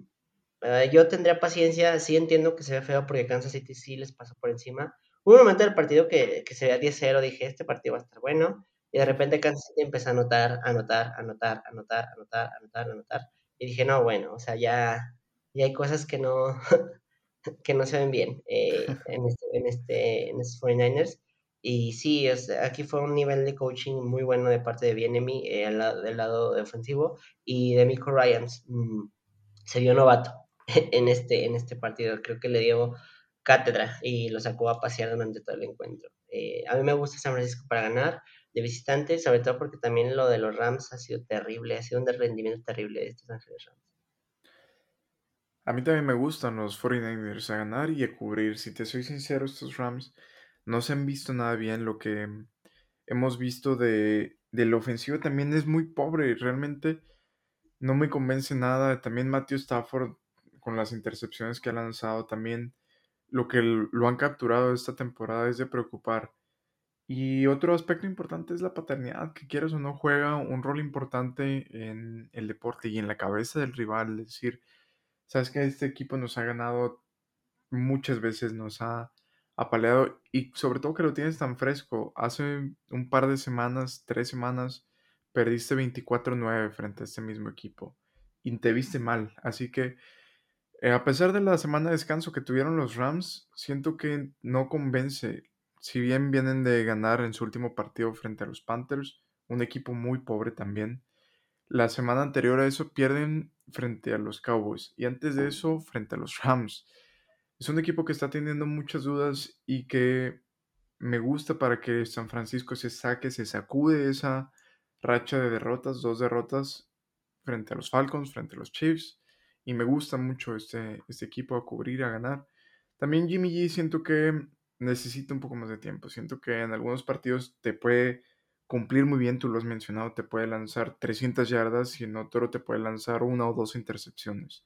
eh, yo tendría paciencia. Sí entiendo que se ve feo porque Kansas City sí les pasó por encima. Hubo un momento del partido que, que se veía 10-0. Dije, este partido va a estar bueno. Y de repente Kansas City empezó a anotar, anotar, anotar, anotar, anotar, anotar, anotar. Y dije, no, bueno, o sea, ya, ya hay cosas que no, que no se ven bien eh, en, este, en, este, en estos 49ers. Y sí, es, aquí fue un nivel de coaching muy bueno de parte de Bienemy eh, lado, del lado ofensivo y de Michael Ryans mm, se vio novato en este, en este partido. Creo que le dio cátedra y lo sacó a pasear durante todo el encuentro. Eh, a mí me gusta San Francisco para ganar de visitante, sobre todo porque también lo de los Rams ha sido terrible, ha sido un rendimiento terrible de estos Ángeles Rams. A mí también me gustan los 49ers a ganar y a cubrir. Si te soy sincero, estos Rams no se han visto nada bien. Lo que hemos visto de, del ofensivo también es muy pobre. Realmente no me convence nada. También Matthew Stafford con las intercepciones que ha lanzado. También lo que lo han capturado esta temporada es de preocupar. Y otro aspecto importante es la paternidad, que quieras o no juega un rol importante en el deporte y en la cabeza del rival. Es decir, sabes que este equipo nos ha ganado muchas veces, nos ha apaleado y sobre todo que lo tienes tan fresco. Hace un par de semanas, tres semanas, perdiste 24-9 frente a este mismo equipo y te viste mal. Así que eh, a pesar de la semana de descanso que tuvieron los Rams, siento que no convence. Si bien vienen de ganar en su último partido frente a los Panthers, un equipo muy pobre también. La semana anterior a eso pierden frente a los Cowboys y antes de eso frente a los Rams. Es un equipo que está teniendo muchas dudas y que me gusta para que San Francisco se saque, se sacude esa racha de derrotas, dos derrotas frente a los Falcons, frente a los Chiefs. Y me gusta mucho este, este equipo a cubrir, a ganar. También Jimmy G siento que necesita un poco más de tiempo. Siento que en algunos partidos te puede cumplir muy bien, tú lo has mencionado, te puede lanzar 300 yardas y en otro te puede lanzar una o dos intercepciones.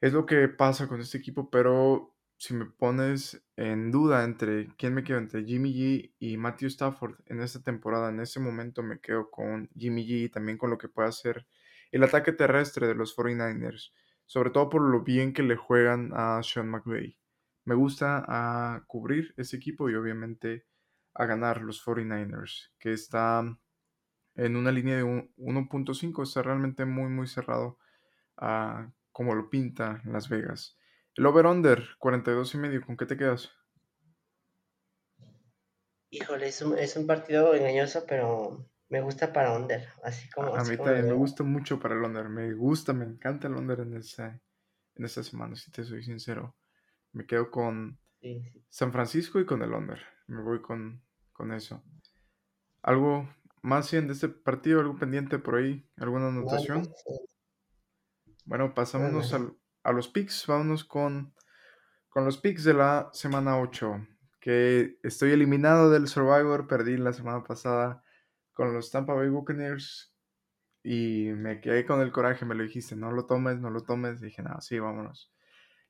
Es lo que pasa con este equipo, pero si me pones en duda entre quién me quedo, entre Jimmy G y Matthew Stafford en esta temporada, en este momento me quedo con Jimmy G y también con lo que puede hacer el ataque terrestre de los 49ers, sobre todo por lo bien que le juegan a Sean McVay. Me gusta a cubrir ese equipo y obviamente a ganar los 49ers, que está en una línea de 1.5, está realmente muy muy cerrado a como lo pinta Las Vegas. El over-under, 42 y medio, ¿con qué te quedas? Híjole, es un, es un partido engañoso, pero me gusta para under, así como... A, mí también me gusta mucho para el under, me gusta, me encanta el under en, esa, en esta semana, si te soy sincero. Me quedo con San Francisco y con el under, me voy con, con eso. ¿Algo más bien de este partido, algo pendiente por ahí? ¿Alguna anotación? Bueno, pasámonos a, los picks. Vámonos con, con los picks de la semana 8. Que estoy eliminado del Survivor. Perdí la semana pasada con los Tampa Bay Buccaneers. Y me quedé con el coraje. Me lo dijiste, no lo tomes, no lo tomes. dije, nada, sí, vámonos.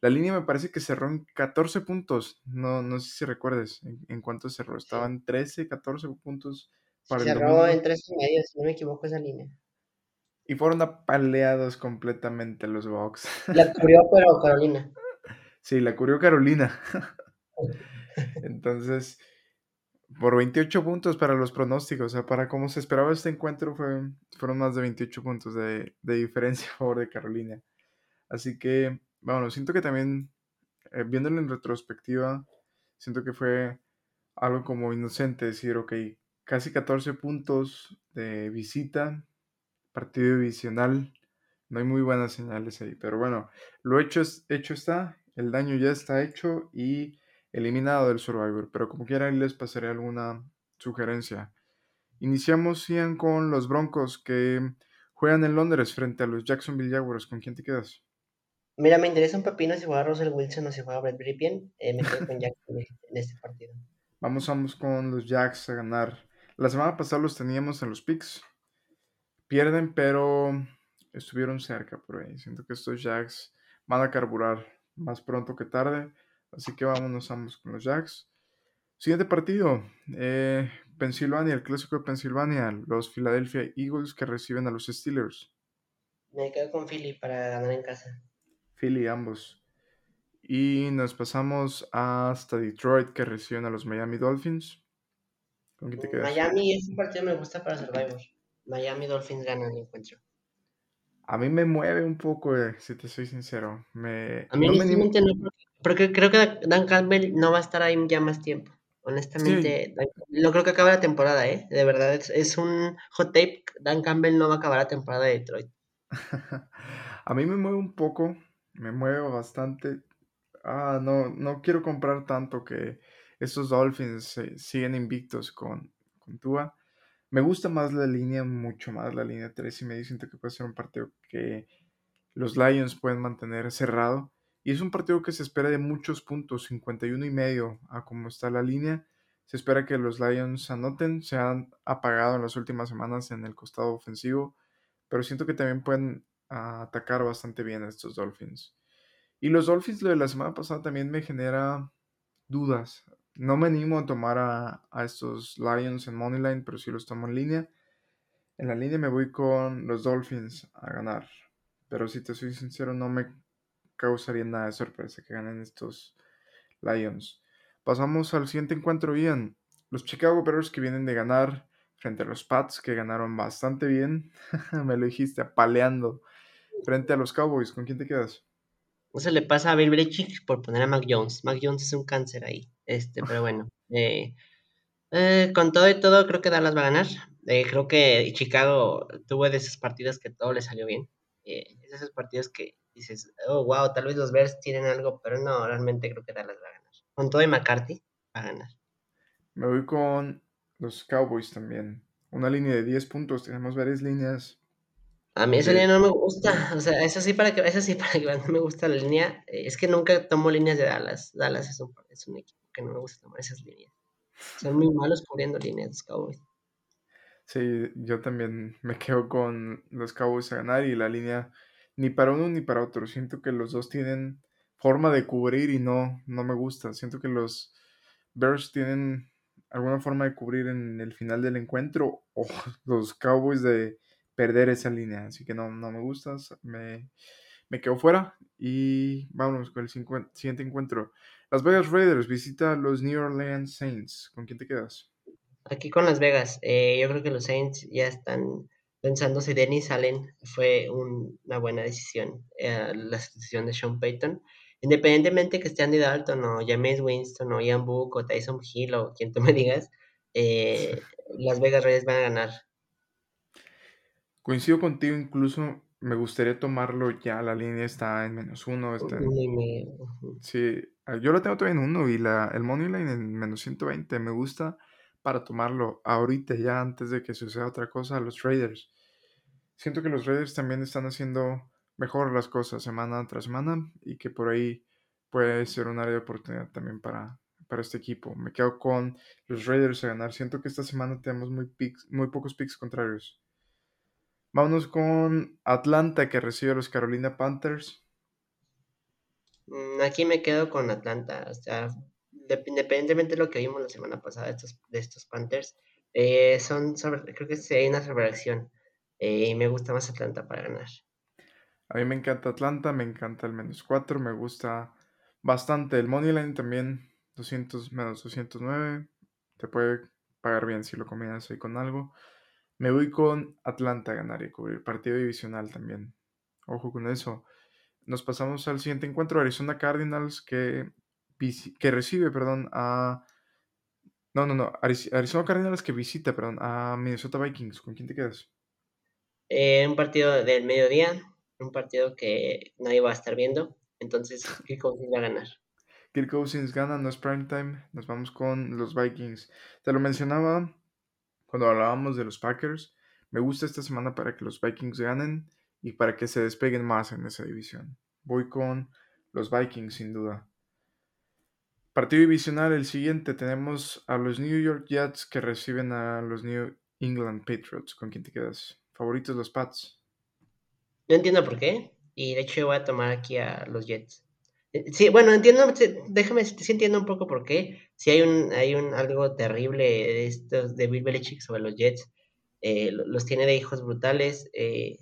La línea me parece que cerró en 14 puntos. No, no sé si recuerdes en, cuánto cerró. Estaban 13, 14 puntos para cerró en 13 y medio, si no me equivoco, esa línea. Y fueron apaleados completamente los Bucks. La cubrió, pero Carolina. Sí, la cubrió Carolina. Entonces, por 28 puntos para los pronósticos, o sea, para cómo se esperaba este encuentro, fue, fueron más de 28 puntos de, diferencia a favor de Carolina. Así que, bueno, siento que también, eh, viéndolo en retrospectiva, siento que fue algo como inocente decir, ok, casi 14 puntos de visita partido divisional. No hay muy buenas señales ahí. Pero bueno, lo hecho, es, hecho está. El daño ya está hecho y eliminado del Survivor. Pero como quieran, les pasaré alguna sugerencia. Iniciamos, Ian, con los Broncos que juegan en Londres frente a los Jacksonville Jaguars. ¿Con quién te quedas? Mira, me interesa un pepino si juega Russell Wilson o si juega Brett Ripien. Eh, me quedo con Jacksonville en este partido. Vamos, vamos con los Jacks a ganar. La semana pasada los teníamos en los picks. Pierden, pero estuvieron cerca por ahí. Siento que estos Jacks van a carburar más pronto que tarde. Así que vámonos ambos con los Jacks. Siguiente partido. Eh, Pensilvania, el clásico de Pensilvania, los Philadelphia Eagles que reciben a los Steelers. Me quedo con Philly para ganar en casa. Philly, ambos. Y nos pasamos hasta Detroit que reciben a los Miami Dolphins. ¿Con quién te quedas? Miami, ese partido me gusta para Survivor. Miami Dolphins ganan el encuentro. A mí me mueve un poco, eh, si te soy sincero. Me, a mí no no, porque creo que Dan Campbell no va a estar ahí ya más tiempo. Honestamente, no creo que acabe la temporada, ¿eh? De verdad, es, un hot tape. Dan Campbell no va a acabar la temporada de Detroit. a mí me mueve un poco, me mueve bastante. Ah, no, no quiero comprar tanto que estos Dolphins siguen invictos con, con Tua. Me gusta más la línea, mucho más la línea 3 y me siento que puede ser un partido que los Lions pueden mantener cerrado. Y es un partido que se espera de muchos puntos, 51 y medio a como está la línea. Se espera que los Lions anoten, se han apagado en las últimas semanas en el costado ofensivo, pero siento que también pueden atacar bastante bien a estos Dolphins. Y los Dolphins lo de la semana pasada también me genera dudas. No me animo a tomar a, estos Lions en Moneyline, pero sí los tomo en línea. En la línea me voy con los Dolphins a ganar. Pero si te soy sincero, no me causaría nada de sorpresa que ganen estos Lions. Pasamos al siguiente encuentro bien. Los Chicago Bears que vienen de ganar frente a los Pats que ganaron bastante bien. me lo dijiste, apaleando. Frente a los Cowboys, ¿con quién te quedas? Eso le pasa a Bill Belichick por poner a Mac Jones. Mac Jones es un cáncer ahí. Este, pero bueno. Eh, eh, con todo y todo, creo que Dallas va a ganar. Eh, creo que Chicago tuvo de esos partidos que todo le salió bien. es de esos partidos que dices, oh, wow, tal vez los Bears tienen algo, pero no, realmente creo que Dallas va a ganar. Con todo y McCarthy, va a ganar. Me voy con los Cowboys también. Una línea de 10 puntos, tenemos varias líneas a mí esa línea no me gusta, o sea, eso sí para que, eso sí para que no me gusta la línea, eh, es que nunca tomo líneas de Dallas, Dallas es un, es un equipo que no me gusta tomar esas líneas, son muy malos cubriendo líneas los Cowboys. Sí, yo también me quedo con los Cowboys a ganar y la línea ni para uno ni para otro, siento que los dos tienen forma de cubrir y no, no me gusta, siento que los Bears tienen alguna forma de cubrir en el final del encuentro o los Cowboys de perder esa línea. Así que no, no me gustas. Me, me quedo fuera. Y vámonos con el siguiente encuentro. Las Vegas Raiders visita a los New Orleans Saints. ¿Con quién te quedas? Aquí con Las Vegas. Eh, yo creo que los Saints ya están pensando si Dennis Allen fue una buena decisión. Eh, la decisión de Sean Payton. Independientemente que esté Andy Dalton o James Winston o Ian Book o Tyson Hill o quien tú me digas, eh, Las Vegas Raiders van a ganar. Coincido contigo, incluso me gustaría tomarlo ya, la línea está en menos uno. Está Sí, ah, yo lo tengo todavía en uno y la, el Moneyline en menos 120. Me gusta para tomarlo ahorita ya antes de que suceda otra cosa a los traders. Siento que los traders también están haciendo mejor las cosas semana tras semana y que por ahí puede ser un área de oportunidad también para, para este equipo. Me quedo con los Raiders a ganar. Siento que esta semana tenemos muy, muy pocos picks contrarios. Vámonos con Atlanta que recibe a los Carolina Panthers. Mm, aquí me quedo con Atlanta. O sea, independientemente de lo que vimos la semana pasada de estos, de estos Panthers, eh, son creo que hay una sobreacción. Eh, y me gusta más Atlanta para ganar. A mí me encanta Atlanta, me encanta el menos 4, me gusta bastante. El Moneyline también, 200 menos 209. Te puede pagar bien si lo combinas ahí con algo. Me voy con Atlanta a ganar y cubrir partido divisional también. Ojo con eso. Nos pasamos al siguiente encuentro. Arizona Cardinals que, que recibe, perdón, a... No, no, no. Arizona Cardinals que visita, perdón, a Minnesota Vikings. ¿Con quién te quedas? Eh, un partido del mediodía. Un partido que nadie va a estar viendo. Entonces, Kirk Cousins va a ganar. Kirk Cousins gana, no es prime time. Nos vamos con los Vikings. Te lo mencionaba cuando hablábamos de los Packers, me gusta esta semana para que los Vikings ganen y para que se despeguen más en esa división. Voy con los Vikings sin duda. Partido divisional, el siguiente tenemos a los New York Jets que reciben a los New England Patriots. ¿Con quién te quedas? ¿Favoritos los Pats? No entiendo por qué. Y de hecho voy a tomar aquí a los Jets. Eh, sí, bueno, entiendo, déjame, sí entiendo un poco por qué. Si hay un, hay un algo terrible de estos de Bill Belichick sobre los Jets. Eh, los tiene de hijos brutales. Eh,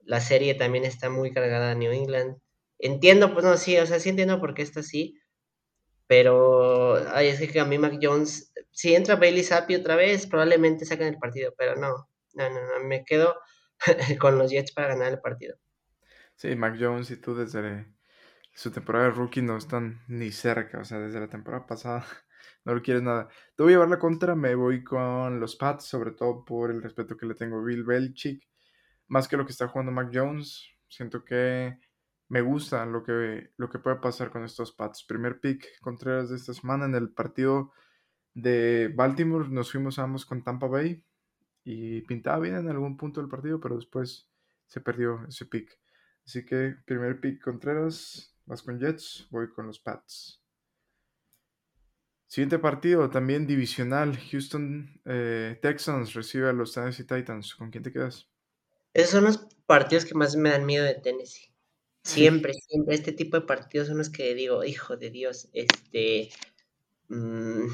la serie también está muy cargada a New England. Entiendo, pues no, sí, o sea, sí entiendo por qué está así. Pero, ay, es que a mí Mac Jones, si entra Bailey Zappi otra vez, probablemente sacan el partido, pero no, no, no, no me quedo con los Jets para ganar el partido. Sí, Mac Jones y tú desde su temporada de rookie no están ni cerca, o sea, desde la temporada pasada no lo quieres nada. Te voy a llevar la contra, me voy con los Pats, sobre todo por el respeto que le tengo a Bill Belichick, más que lo que está jugando Mac Jones. Siento que me gusta lo que, lo que puede pasar con estos Pats. Primer pick Contreras de esta semana en el partido de Baltimore. Nos fuimos ambos con Tampa Bay y pintaba bien en algún punto del partido, pero después se perdió ese pick. Así que primer pick Contreras, vas con Jets, voy con los Pats. Siguiente partido, también divisional. Houston eh, Texans recibe a los Tennessee Titans. ¿Con quién te quedas? Esos son los partidos que más me dan miedo de Tennessee. Siempre, siempre. Este tipo de partidos son los que digo, hijo de Dios, este. Mm,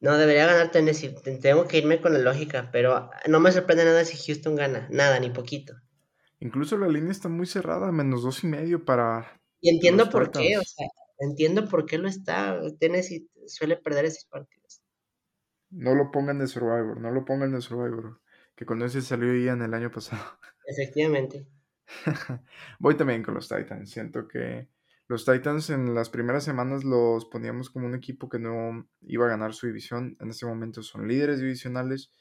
no, debería ganar Tennessee. Tengo que irme con la lógica, pero no me sorprende nada si Houston gana. Nada, ni poquito. Incluso la línea está muy cerrada, menos dos y medio para. Y entiendo por qué, o sea, entiendo por qué lo está. Tennessee suele perder esos partidos. No lo pongan de Survivor, no lo pongan de Survivor. Que con ese salió ya en el año pasado. Efectivamente. Voy también con los Titans. Siento que los Titans en las primeras semanas los poníamos como un equipo que no iba a ganar su división. En este momento son líderes divisionales.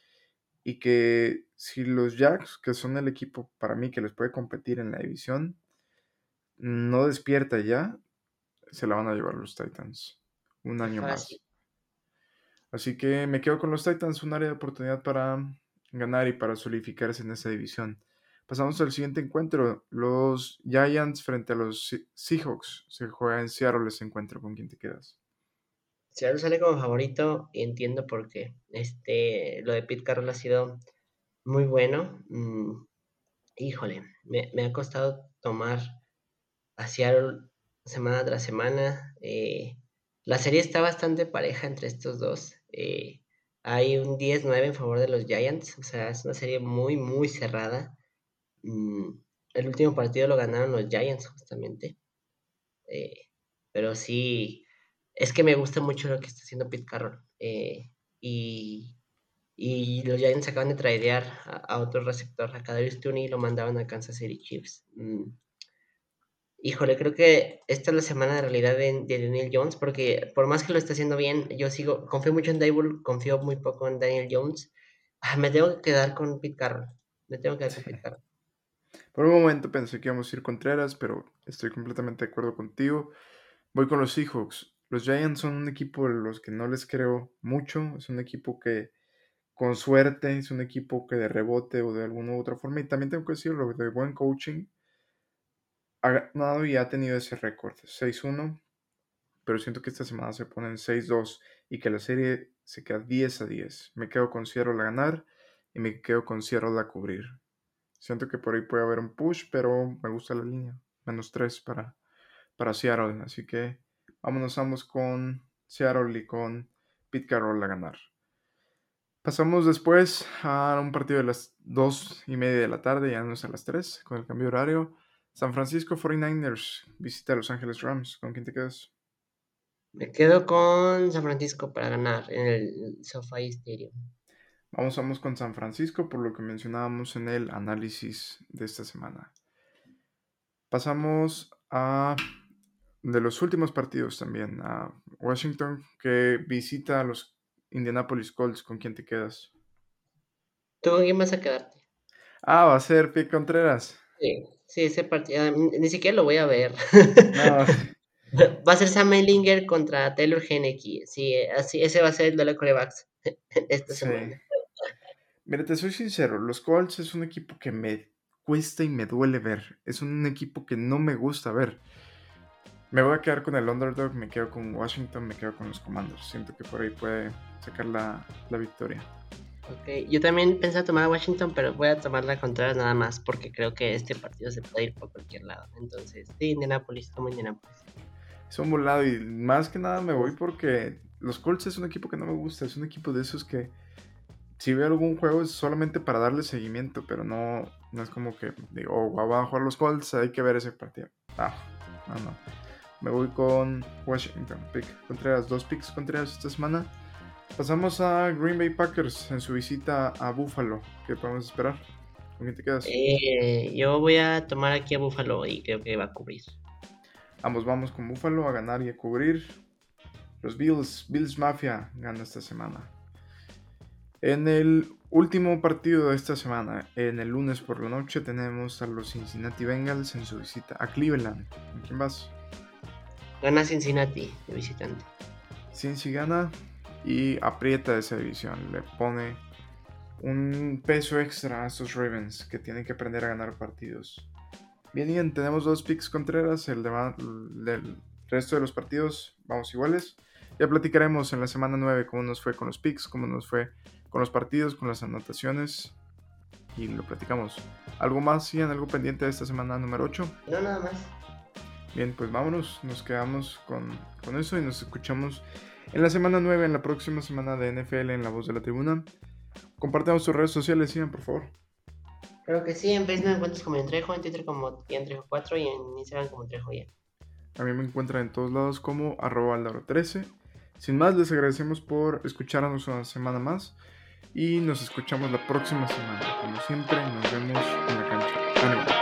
Y que si los Jacks, que son el equipo para mí que les puede competir en la división, no despierta ya, se la van a llevar los Titans. Un año más. Así que me quedo con los Titans, un área de oportunidad para ganar y para solidificarse en esa división. Pasamos al siguiente encuentro. Los Giants frente a los Seahawks. Se juega en Seattle ese encuentro. ¿Con quién te quedas? Seattle sale como favorito y entiendo por qué. Este, lo de Pete Carroll ha sido muy bueno. Mm, híjole, me, ha costado tomar a Seattle semana tras semana. Eh, la serie está bastante pareja entre estos dos. Eh, hay un 10-9 en favor de los Giants. O sea, es una serie muy, muy cerrada. Mm, el último partido lo ganaron los Giants, justamente. Eh, pero sí, es que me gusta mucho lo que está haciendo Pete Carroll. Y, y, los Giants acaban de tradear a, otro receptor, a Kadarius Tooney, y lo mandaban a Kansas City Chiefs. Mm, híjole, creo que esta es la semana de realidad de, Daniel Jones, porque por más que lo esté haciendo bien, yo sigo, confío mucho en Dable, confío muy poco en Daniel Jones. Ah, me tengo que quedar con Pete Carroll. Me tengo que quedar con Pete Carroll. Por un momento pensé que íbamos a ir Contreras, pero estoy completamente de acuerdo contigo. Voy con los Seahawks. Los Giants son un equipo de los que no les creo mucho. Es un equipo que, con suerte, es un equipo que de rebote o de alguna u otra forma, y también tengo que decirlo, de buen coaching, ha ganado y ha tenido ese récord, 6-1, pero siento que esta semana se ponen 6-2 y que la serie se queda 10 a 10. Me quedo con Seattle a ganar y me quedo con Seattle a cubrir. Siento que por ahí puede haber un push, pero me gusta la línea. Menos 3 para, para Seattle. Así que vámonos ambos con Seattle y con Pete Carroll a ganar. Pasamos después a un partido de las 2 y media de la tarde, ya no es a las 3, con el cambio de horario. San Francisco 49ers visita a Los Ángeles Rams. ¿Con quién te quedas? Me quedo con San Francisco para ganar en el SoFi Stadium. Vamos, vamos con San Francisco por lo que mencionábamos en el análisis de esta semana. Pasamos a de los últimos partidos también, a Washington que visita a los Indianapolis Colts. ¿Con quién te quedas? ¿Tú con quién vas a quedarte? Ah, va a ser Pic Contreras. Sí, sí, ese partido, ah, ni siquiera lo voy a ver. Va a ser Sam Ellinger contra Taylor Henneke. Sí, así, ese va a ser el de la corebacks esta semana. Mira, te soy sincero, los Colts es un equipo que me cuesta y me duele ver. Es un equipo que no me gusta ver. Me voy a quedar con el underdog, me quedo con Washington, me quedo con los Commanders. Siento que por ahí puede sacar la, victoria. Ok, yo también pensaba tomar a Washington, pero voy a tomar la Contreras nada más porque creo que este partido se puede ir por cualquier lado. Entonces, sí, Indianapolis, tomo Indianapolis. Es un volado y más que nada me voy porque los Colts es un equipo que no me gusta, es un equipo de esos que si veo algún juego es solamente para darle seguimiento, pero no, no es como que digo, oh, van a jugar los Colts, hay que ver ese partido. Ah, no, no. Me voy con Washington, pick Contreras, dos picks Contreras esta semana. Pasamos a Green Bay Packers en su visita a Buffalo. ¿Qué podemos esperar? ¿Con quién te quedas? Eh, yo voy a tomar aquí a Buffalo y creo que va a cubrir. Ambos vamos con Buffalo a ganar y a cubrir. Los Bills, Bills Mafia gana esta semana. En el último partido de esta semana, en el lunes por la noche, tenemos a los Cincinnati Bengals en su visita a Cleveland. ¿Con quién vas? Gana Cincinnati de visitante. Cincy gana y aprieta esa división. Le pone un peso extra a estos Ravens que tienen que aprender a ganar partidos. Bien, bien, tenemos dos picks Contreras. El del resto de los partidos vamos iguales. Ya platicaremos en la semana 9 cómo nos fue con los picks, cómo nos fue con los partidos, con las anotaciones. Y lo platicamos. ¿Algo más, Ian? ¿Algo pendiente de esta semana número 8? No, nada más. Bien, pues vámonos. Nos quedamos con, con eso y nos escuchamos en la semana 9, en la próxima semana de NFL en La Voz de la Tribuna. Compartamos tus redes sociales, Ian, por favor. Creo que sí, en Facebook me encuentras como Entrejo, en Twitter como Entrejo4 y en Instagram como Entrejo ya. A mí me encuentran en todos lados como arroba 13 Sin más, les agradecemos por escucharnos una semana más y nos escuchamos la próxima semana. Como siempre, nos vemos en la cancha.